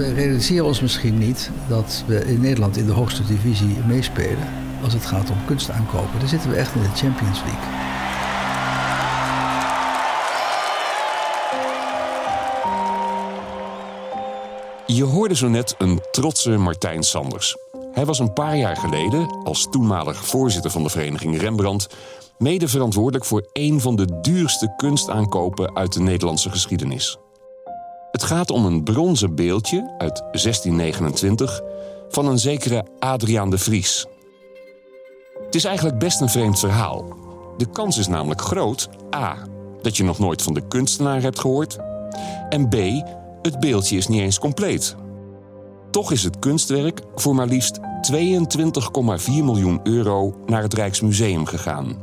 We realiseren ons misschien niet dat we in Nederland in de hoogste divisie meespelen als het gaat om kunst aankopen. Dan zitten we echt in de Champions League. Je hoorde zo net een trotse Martijn Sanders. Hij was een paar jaar geleden, als toenmalig voorzitter van de vereniging Rembrandt, mede verantwoordelijk voor een van de duurste kunstaankopen uit de Nederlandse geschiedenis. Het gaat om een bronzen beeldje uit 1629 van een zekere Adriaan de Vries. Het is eigenlijk best een vreemd verhaal. De kans is namelijk groot: A. dat je nog nooit van de kunstenaar hebt gehoord, en B. het beeldje is niet eens compleet. Toch is het kunstwerk voor maar liefst 22,4 miljoen euro naar het Rijksmuseum gegaan.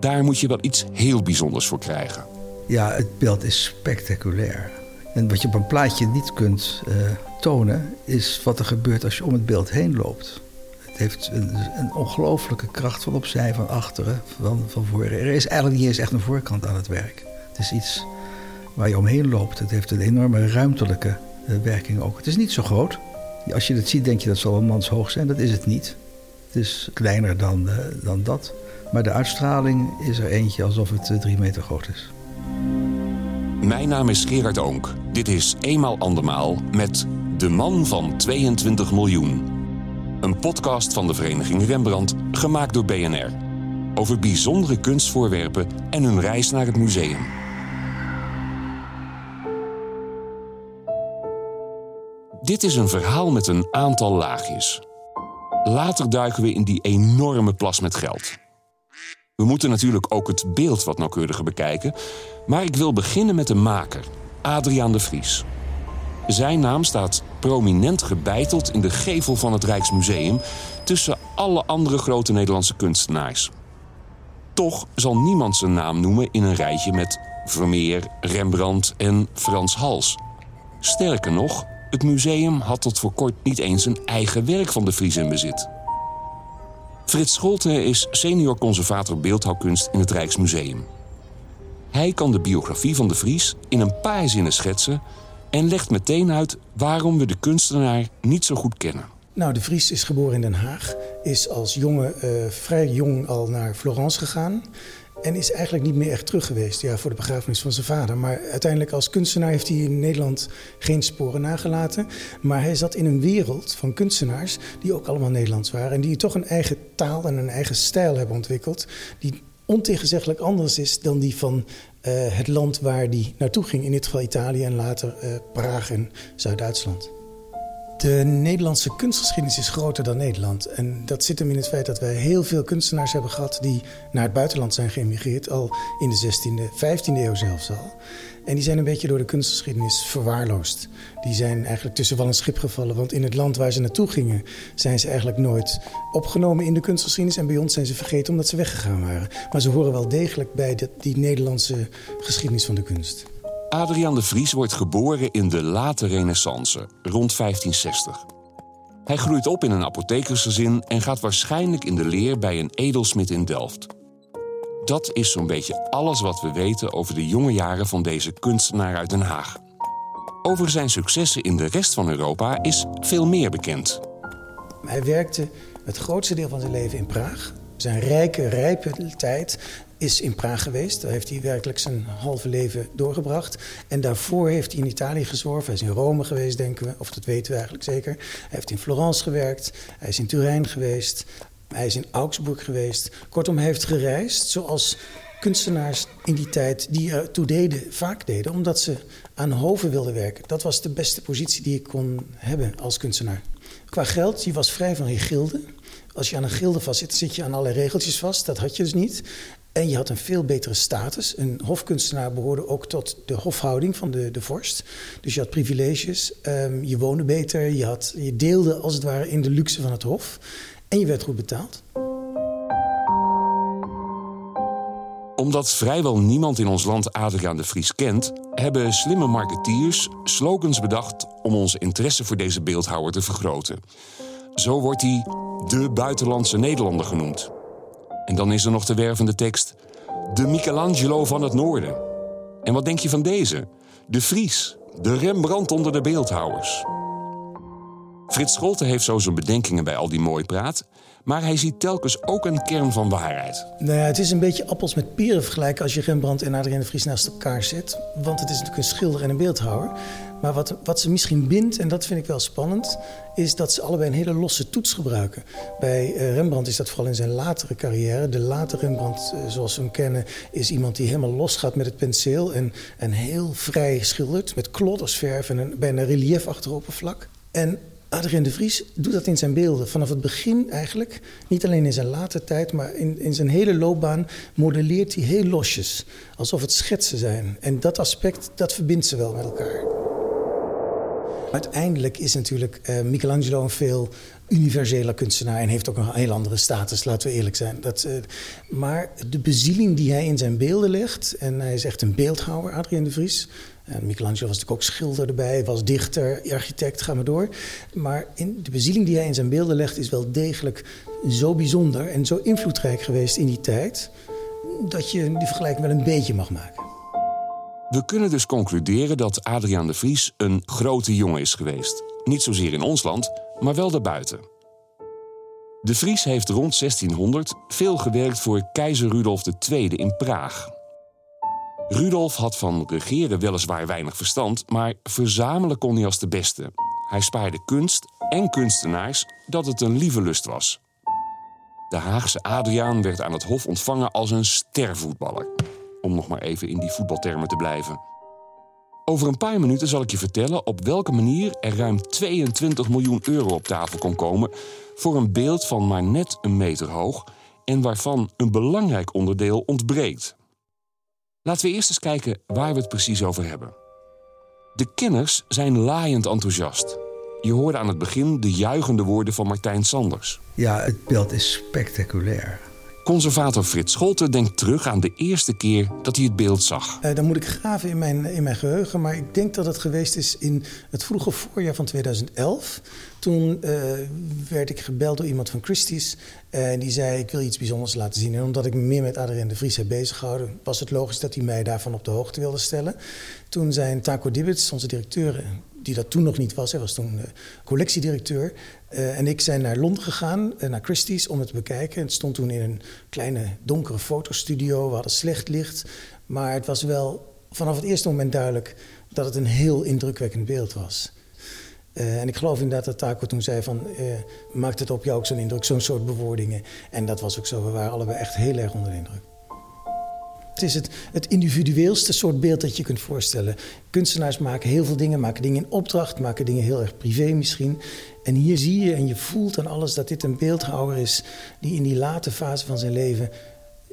Daar moet je wel iets heel bijzonders voor krijgen. Ja, het beeld is spectaculair. En wat je op een plaatje niet kunt uh, tonen, is wat er gebeurt als je om het beeld heen loopt. Het heeft een, een ongelooflijke kracht van opzij, van achteren, van, van voren. Er is eigenlijk niet eens echt een voorkant aan het werk. Het is iets waar je omheen loopt. Het heeft een enorme ruimtelijke uh, werking ook. Het is niet zo groot. Als je het ziet, denk je dat zal een mans hoog zijn. Dat is het niet. Het is kleiner dan, uh, dan dat. Maar de uitstraling is er eentje alsof het drie meter groot is. Mijn naam is Gerard Oonk. Dit is Eenmaal Andermaal met De Man van 22 miljoen. Een podcast van de vereniging Rembrandt, gemaakt door BNR. Over bijzondere kunstvoorwerpen en hun reis naar het museum. Dit is een verhaal met een aantal laagjes. Later duiken we in die enorme plas met geld. We moeten natuurlijk ook het beeld wat nauwkeuriger bekijken, maar ik wil beginnen met de maker, Adriaan de Vries. Zijn naam staat prominent gebeiteld in de gevel van het Rijksmuseum tussen alle andere grote Nederlandse kunstenaars. Toch zal niemand zijn naam noemen in een rijtje met Vermeer, Rembrandt en Frans Hals. Sterker nog, het museum had tot voor kort niet eens een eigen werk van de Vries in bezit. Frits Scholte is senior conservator beeldhouwkunst in het Rijksmuseum. Hij kan de biografie van de Vries in een paar zinnen schetsen en legt meteen uit waarom we de kunstenaar niet zo goed kennen. Nou, de Vries is geboren in Den Haag, is als jongen uh, vrij jong al naar Florence gegaan. En is eigenlijk niet meer echt terug geweest ja, voor de begrafenis van zijn vader. Maar uiteindelijk als kunstenaar heeft hij in Nederland geen sporen nagelaten. Maar hij zat in een wereld van kunstenaars die ook allemaal Nederlands waren. En die toch een eigen taal en een eigen stijl hebben ontwikkeld. Die ontegenzeggelijk anders is dan die van uh, het land waar hij naartoe ging. In dit geval Italië en later uh, Praag en Zuid-Duitsland. De Nederlandse kunstgeschiedenis is groter dan Nederland. En dat zit hem in het feit dat wij heel veel kunstenaars hebben gehad die naar het buitenland zijn geëmigreerd, al in de 16e, 15e eeuw zelfs al. En die zijn een beetje door de kunstgeschiedenis verwaarloosd. Die zijn eigenlijk tussen wal en schip gevallen, want in het land waar ze naartoe gingen, zijn ze eigenlijk nooit opgenomen in de kunstgeschiedenis. En bij ons zijn ze vergeten omdat ze weggegaan waren. Maar ze horen wel degelijk bij die Nederlandse geschiedenis van de kunst. Adriaan de Vries wordt geboren in de late renaissance, rond 1560. Hij groeit op in een apothekersgezin en gaat waarschijnlijk in de leer bij een edelsmid in Delft. Dat is zo'n beetje alles wat we weten over de jonge jaren van deze kunstenaar uit Den Haag. Over zijn successen in de rest van Europa is veel meer bekend. Hij werkte het grootste deel van zijn leven in Praag. Zijn rijke, rijpe tijd is in Praag geweest. Daar heeft hij werkelijk zijn halve leven doorgebracht. En daarvoor heeft hij in Italië gezworven. Hij is in Rome geweest, denken we. Of dat weten we eigenlijk zeker. Hij heeft in Florence gewerkt. Hij is in Turijn geweest. Hij is in Augsburg geweest. Kortom, hij heeft gereisd zoals kunstenaars in die tijd die ertoe deden, vaak deden, omdat ze aan hoven wilden werken. Dat was de beste positie die ik kon hebben als kunstenaar. Qua geld, je was vrij van je gilde. Als je aan een gilde vast zit, zit je aan alle regeltjes vast. Dat had je dus niet. En je had een veel betere status. Een hofkunstenaar behoorde ook tot de hofhouding van de, de vorst. Dus je had privileges, um, je woonde beter, je, had, je deelde als het ware in de luxe van het hof. En je werd goed betaald. Omdat vrijwel niemand in ons land Adriaan de Vries kent, hebben slimme marketeers slogans bedacht om onze interesse voor deze beeldhouwer te vergroten. Zo wordt hij de buitenlandse Nederlander genoemd. En dan is er nog de wervende tekst: De Michelangelo van het Noorden. En wat denk je van deze? De Vries, de Rembrandt onder de beeldhouwers. Frits Scholte heeft zo zijn bedenkingen bij al die mooi praat. Maar hij ziet telkens ook een kern van waarheid. Nou ja, het is een beetje appels met peren vergelijken als je Rembrandt en Adrien de Vries naast elkaar zet. Want het is natuurlijk een schilder en een beeldhouwer. Maar wat, wat ze misschien bindt, en dat vind ik wel spannend, is dat ze allebei een hele losse toets gebruiken. Bij uh, Rembrandt is dat vooral in zijn latere carrière. De late Rembrandt, uh, zoals we hem kennen, is iemand die helemaal los gaat met het penseel en, en heel vrij schildert met kloddersverf en een bijna reliefachtig oppervlak. En Adrien de Vries doet dat in zijn beelden. Vanaf het begin eigenlijk. Niet alleen in zijn late tijd, maar in, in zijn hele loopbaan modelleert hij heel losjes. Alsof het schetsen zijn. En dat aspect, dat verbindt ze wel met elkaar. Uiteindelijk is natuurlijk uh, Michelangelo een veel universeler kunstenaar en heeft ook een heel andere status, laten we eerlijk zijn. Dat, uh, maar de bezieling die hij in zijn beelden legt, en hij is echt een beeldhouwer, Adrien de Vries. En Michelangelo was natuurlijk ook schilder erbij, was dichter, architect, ga maar door. Maar in de bezieling die hij in zijn beelden legt is wel degelijk zo bijzonder en zo invloedrijk geweest in die tijd, dat je die vergelijking wel een beetje mag maken. We kunnen dus concluderen dat Adriaan de Vries een grote jongen is geweest. Niet zozeer in ons land, maar wel daarbuiten. De Vries heeft rond 1600 veel gewerkt voor keizer Rudolf II in Praag. Rudolf had van regeren weliswaar weinig verstand, maar verzamelen kon hij als de beste. Hij spaarde kunst en kunstenaars dat het een lieve lust was. De Haagse Adriaan werd aan het hof ontvangen als een stervoetballer om nog maar even in die voetbaltermen te blijven. Over een paar minuten zal ik je vertellen op welke manier er ruim 22 miljoen euro op tafel kon komen voor een beeld van maar net een meter hoog en waarvan een belangrijk onderdeel ontbreekt. Laten we eerst eens kijken waar we het precies over hebben. De kenners zijn laaiend enthousiast. Je hoorde aan het begin de juichende woorden van Martijn Sanders. Ja, het beeld is spectaculair. Conservator Frits Scholte denkt terug aan de eerste keer dat hij het beeld zag. Uh, dan moet ik graven in mijn, in mijn geheugen, maar ik denk dat het geweest is in het vroege voorjaar van 2011. Toen uh, werd ik gebeld door iemand van Christie's en die zei: Ik wil iets bijzonders laten zien. En omdat ik me meer met Adrien de Vries heb bezighouden, was het logisch dat hij mij daarvan op de hoogte wilde stellen. Toen zijn Taco Dibbits, onze directeur, die dat toen nog niet was. Hij was toen uh, collectiedirecteur. En ik zijn naar Londen gegaan, naar Christie's, om het te bekijken. Het stond toen in een kleine donkere fotostudio. We hadden slecht licht. Maar het was wel vanaf het eerste moment duidelijk dat het een heel indrukwekkend beeld was. En ik geloof inderdaad dat Taco toen zei van... maakt het op jou ook zo'n indruk, zo'n soort bewoordingen. En dat was ook zo. We waren allebei echt heel erg onder de indruk. Het is het, het individueelste soort beeld dat je kunt voorstellen. Kunstenaars maken heel veel dingen, maken dingen in opdracht, maken dingen heel erg privé misschien. En hier zie je en je voelt aan alles dat dit een beeldhouwer is die in die late fase van zijn leven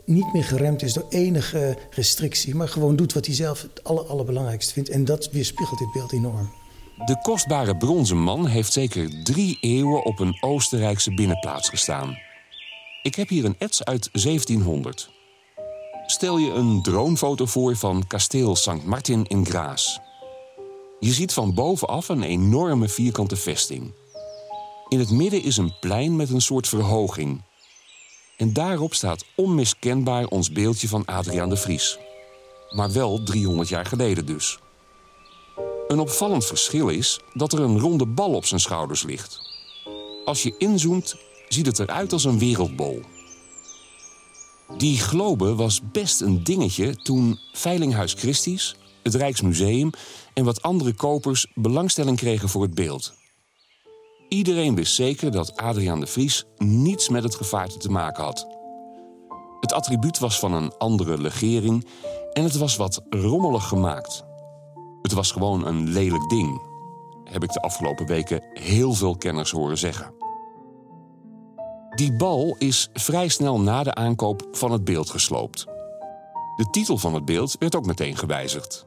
niet meer geremd is door enige restrictie, maar gewoon doet wat hij zelf het aller, allerbelangrijkste vindt. En dat weerspiegelt dit beeld enorm. De kostbare bronzen man heeft zeker drie eeuwen op een Oostenrijkse binnenplaats gestaan. Ik heb hier een ets uit 1700. Stel je een dronefoto voor van kasteel St. Martin in Graas. Je ziet van bovenaf een enorme vierkante vesting. In het midden is een plein met een soort verhoging. En daarop staat onmiskenbaar ons beeldje van Adriaan de Vries. Maar wel 300 jaar geleden dus. Een opvallend verschil is dat er een ronde bal op zijn schouders ligt. Als je inzoomt, ziet het eruit als een wereldbol. Die globe was best een dingetje toen Veilinghuis Christie's, het Rijksmuseum en wat andere kopers belangstelling kregen voor het beeld. Iedereen wist zeker dat Adriaan de Vries niets met het gevaarte te maken had. Het attribuut was van een andere legering en het was wat rommelig gemaakt. Het was gewoon een lelijk ding, heb ik de afgelopen weken heel veel kenners horen zeggen. Die bal is vrij snel na de aankoop van het beeld gesloopt. De titel van het beeld werd ook meteen gewijzigd.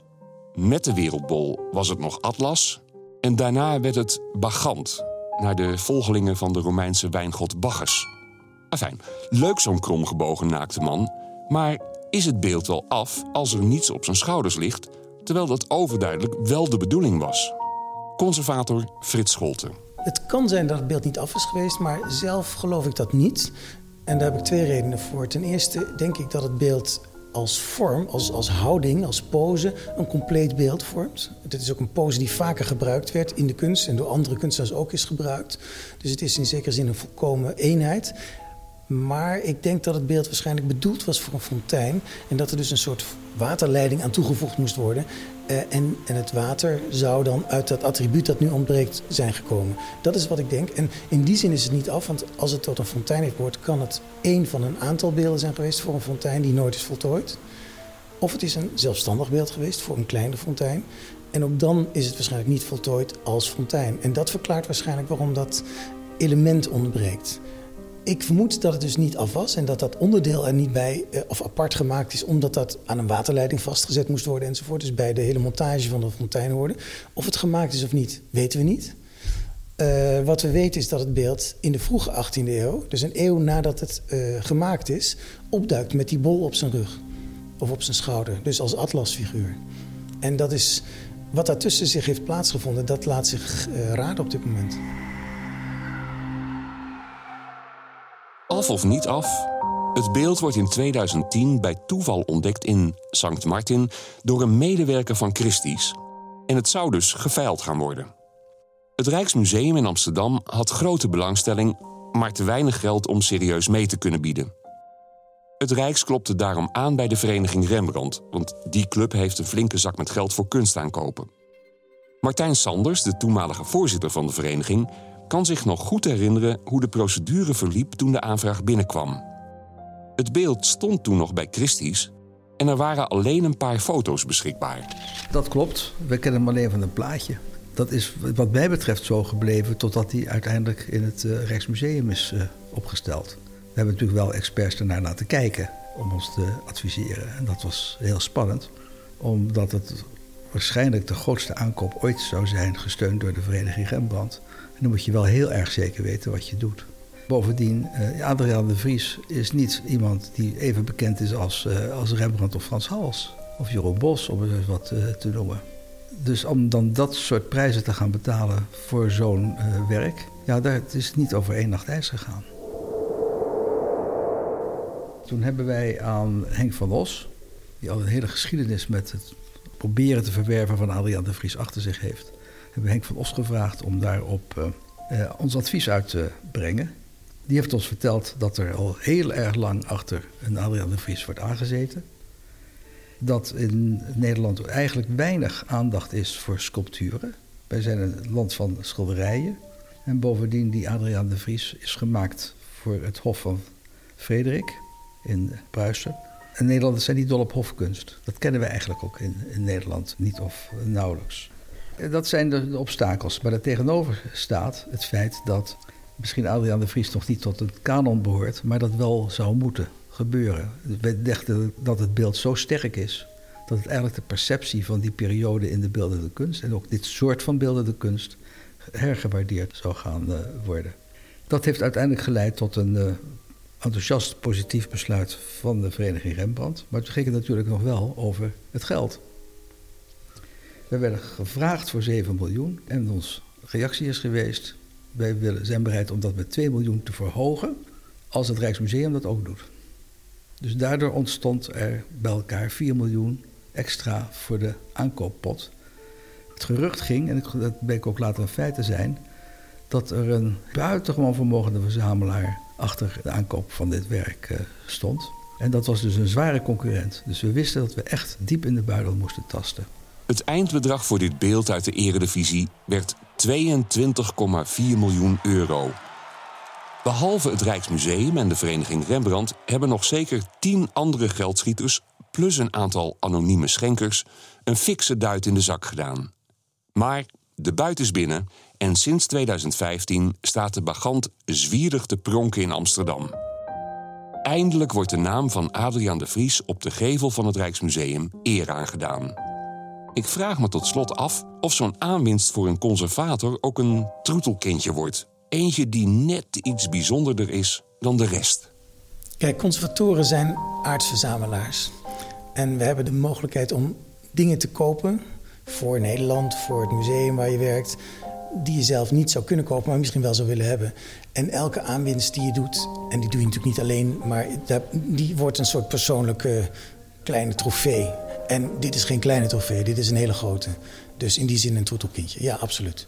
Met de Wereldbol was het nog Atlas en daarna werd het Bagant, naar de volgelingen van de Romeinse wijngod Bacchus. Afijn, leuk zo'n kromgebogen naakte man, maar is het beeld wel af als er niets op zijn schouders ligt, terwijl dat overduidelijk wel de bedoeling was? Conservator Frits Scholten. Het kan zijn dat het beeld niet af is geweest, maar zelf geloof ik dat niet. En daar heb ik twee redenen voor. Ten eerste denk ik dat het beeld als vorm, als, als houding, als pose een compleet beeld vormt. Het is ook een pose die vaker gebruikt werd in de kunst en door andere kunstenaars ook is gebruikt. Dus het is in zekere zin een volkomen eenheid. Maar ik denk dat het beeld waarschijnlijk bedoeld was voor een fontein. En dat er dus een soort waterleiding aan toegevoegd moest worden. Eh, en, en het water zou dan uit dat attribuut dat nu ontbreekt zijn gekomen. Dat is wat ik denk. En in die zin is het niet af, want als het tot een fontein heeft behoord, kan het één van een aantal beelden zijn geweest voor een fontein die nooit is voltooid. Of het is een zelfstandig beeld geweest voor een kleine fontein. En ook dan is het waarschijnlijk niet voltooid als fontein. En dat verklaart waarschijnlijk waarom dat element ontbreekt. Ik vermoed dat het dus niet af was en dat dat onderdeel er niet bij eh, of apart gemaakt is, omdat dat aan een waterleiding vastgezet moest worden enzovoort. Dus bij de hele montage van de fontein hoorde. Of het gemaakt is of niet, weten we niet. Uh, wat we weten is dat het beeld in de vroege 18e eeuw, dus een eeuw nadat het uh, gemaakt is, opduikt met die bol op zijn rug of op zijn schouder, dus als atlasfiguur. En dat is wat daartussen zich heeft plaatsgevonden, dat laat zich uh, raden op dit moment. Af of niet af? Het beeld wordt in 2010 bij toeval ontdekt in St. Martin door een medewerker van Christie's. En het zou dus geveild gaan worden. Het Rijksmuseum in Amsterdam had grote belangstelling, maar te weinig geld om serieus mee te kunnen bieden. Het Rijks klopte daarom aan bij de vereniging Rembrandt, want die club heeft een flinke zak met geld voor kunst aankopen. Martijn Sanders, de toenmalige voorzitter van de vereniging, kan zich nog goed herinneren hoe de procedure verliep toen de aanvraag binnenkwam. Het beeld stond toen nog bij Christie's en er waren alleen een paar foto's beschikbaar. Dat klopt, we kennen hem alleen van een plaatje. Dat is wat mij betreft zo gebleven totdat hij uiteindelijk in het uh, Rijksmuseum is uh, opgesteld. We hebben natuurlijk wel experts ernaar laten kijken om ons te adviseren. En dat was heel spannend, omdat het waarschijnlijk de grootste aankoop ooit zou zijn, gesteund door de Vereniging Rembrandt. En dan moet je wel heel erg zeker weten wat je doet. Bovendien, uh, Adriaan de Vries is niet iemand die even bekend is als, uh, als Rembrandt of Frans Hals. Of Jeroen Bos, om eens wat uh, te noemen. Dus om dan dat soort prijzen te gaan betalen voor zo'n werk... ja, daar, het is niet over één nacht ijs gegaan. Toen hebben wij aan Henk van Os... die al een hele geschiedenis met het proberen te verwerven van Adriaan de Vries achter zich heeft hebben Henk van Os gevraagd om daarop uh, uh, ons advies uit te brengen. Die heeft ons verteld dat er al heel erg lang achter een Adriaan de Vries wordt aangezeten. Dat in Nederland eigenlijk weinig aandacht is voor sculpturen. Wij zijn een land van schilderijen. En bovendien, die Adriaan de Vries is gemaakt voor het Hof van Frederik in Pruisen. En Nederlanders zijn niet dol op hofkunst. Dat kennen we eigenlijk ook in Nederland niet of nauwelijks. Dat zijn de, obstakels. Maar daartegenover staat het feit dat misschien Adriaan de Vries nog niet tot het kanon behoort, maar dat wel zou moeten gebeuren. We dachten dat het beeld zo sterk is dat het eigenlijk de perceptie van die periode in de beeldende kunst en ook dit soort van beeldende kunst hergewaardeerd zou gaan uh, worden. Dat heeft uiteindelijk geleid tot een uh, enthousiast positief besluit van de Vereniging Rembrandt. Maar het ging natuurlijk nog wel over het geld. We werden gevraagd voor 7 miljoen en onze reactie is geweest: wij willen, zijn bereid om dat met 2 miljoen te verhogen als het Rijksmuseum dat ook doet. Dus daardoor ontstond er bij elkaar 4 miljoen extra voor de aankooppot. Het gerucht ging, en dat bleek ook later een feit te zijn, dat er een buitengewoon vermogende verzamelaar achter de aankoop van dit werk uh, stond. En dat was dus een zware concurrent. Dus we wisten dat we echt diep in de buidel moesten tasten. Het eindbedrag voor dit beeld uit de Eredivisie werd 22,4 miljoen euro. Behalve het Rijksmuseum en de Vereniging Rembrandt hebben nog zeker tien andere geldschieters, plus een aantal anonieme schenkers, een fikse duit in de zak gedaan. Maar de buit is binnen en sinds 2015 staat de bagant zwierig te pronken in Amsterdam. Eindelijk wordt de naam van Adriaan de Vries op de gevel van het Rijksmuseum eer aangedaan. Ik vraag me tot slot af of zo'n aanwinst voor een conservator ook een troetelkindje wordt. Eentje die net iets bijzonderder is dan de rest. Kijk, conservatoren zijn aardsverzamelaars. En we hebben de mogelijkheid om dingen te kopen voor Nederland, voor het museum waar je werkt, die je zelf niet zou kunnen kopen, maar misschien wel zou willen hebben. En elke aanwinst die je doet, en die doe je natuurlijk niet alleen, maar die wordt een soort persoonlijke kleine trofee. En dit is geen kleine trofee, dit is een hele grote. Dus in die zin een troetelkindje. Ja, absoluut.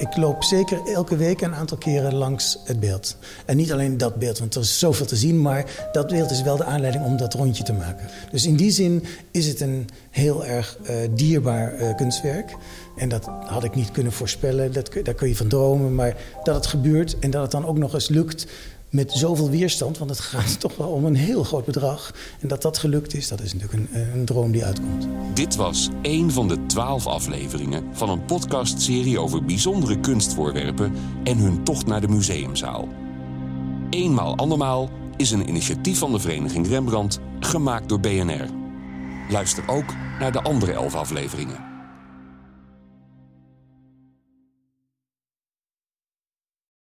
Ik loop zeker elke week een aantal keren langs het beeld. En niet alleen dat beeld, want er is zoveel te zien, maar dat beeld is wel de aanleiding om dat rondje te maken. Dus in die zin is het een heel erg uh, dierbaar uh, kunstwerk. En dat had ik niet kunnen voorspellen, dat, daar kun je van dromen. Maar dat het gebeurt en dat het dan ook nog eens lukt met zoveel weerstand, want het gaat toch wel om een heel groot bedrag. En dat dat gelukt is, dat is natuurlijk een, een droom die uitkomt. Dit was één van de twaalf afleveringen van een podcastserie over bijzondere kunstvoorwerpen en hun tocht naar de museumzaal. Eenmaal andermaal is een initiatief van de Vereniging Rembrandt gemaakt door BNR. Luister ook naar de andere elf afleveringen.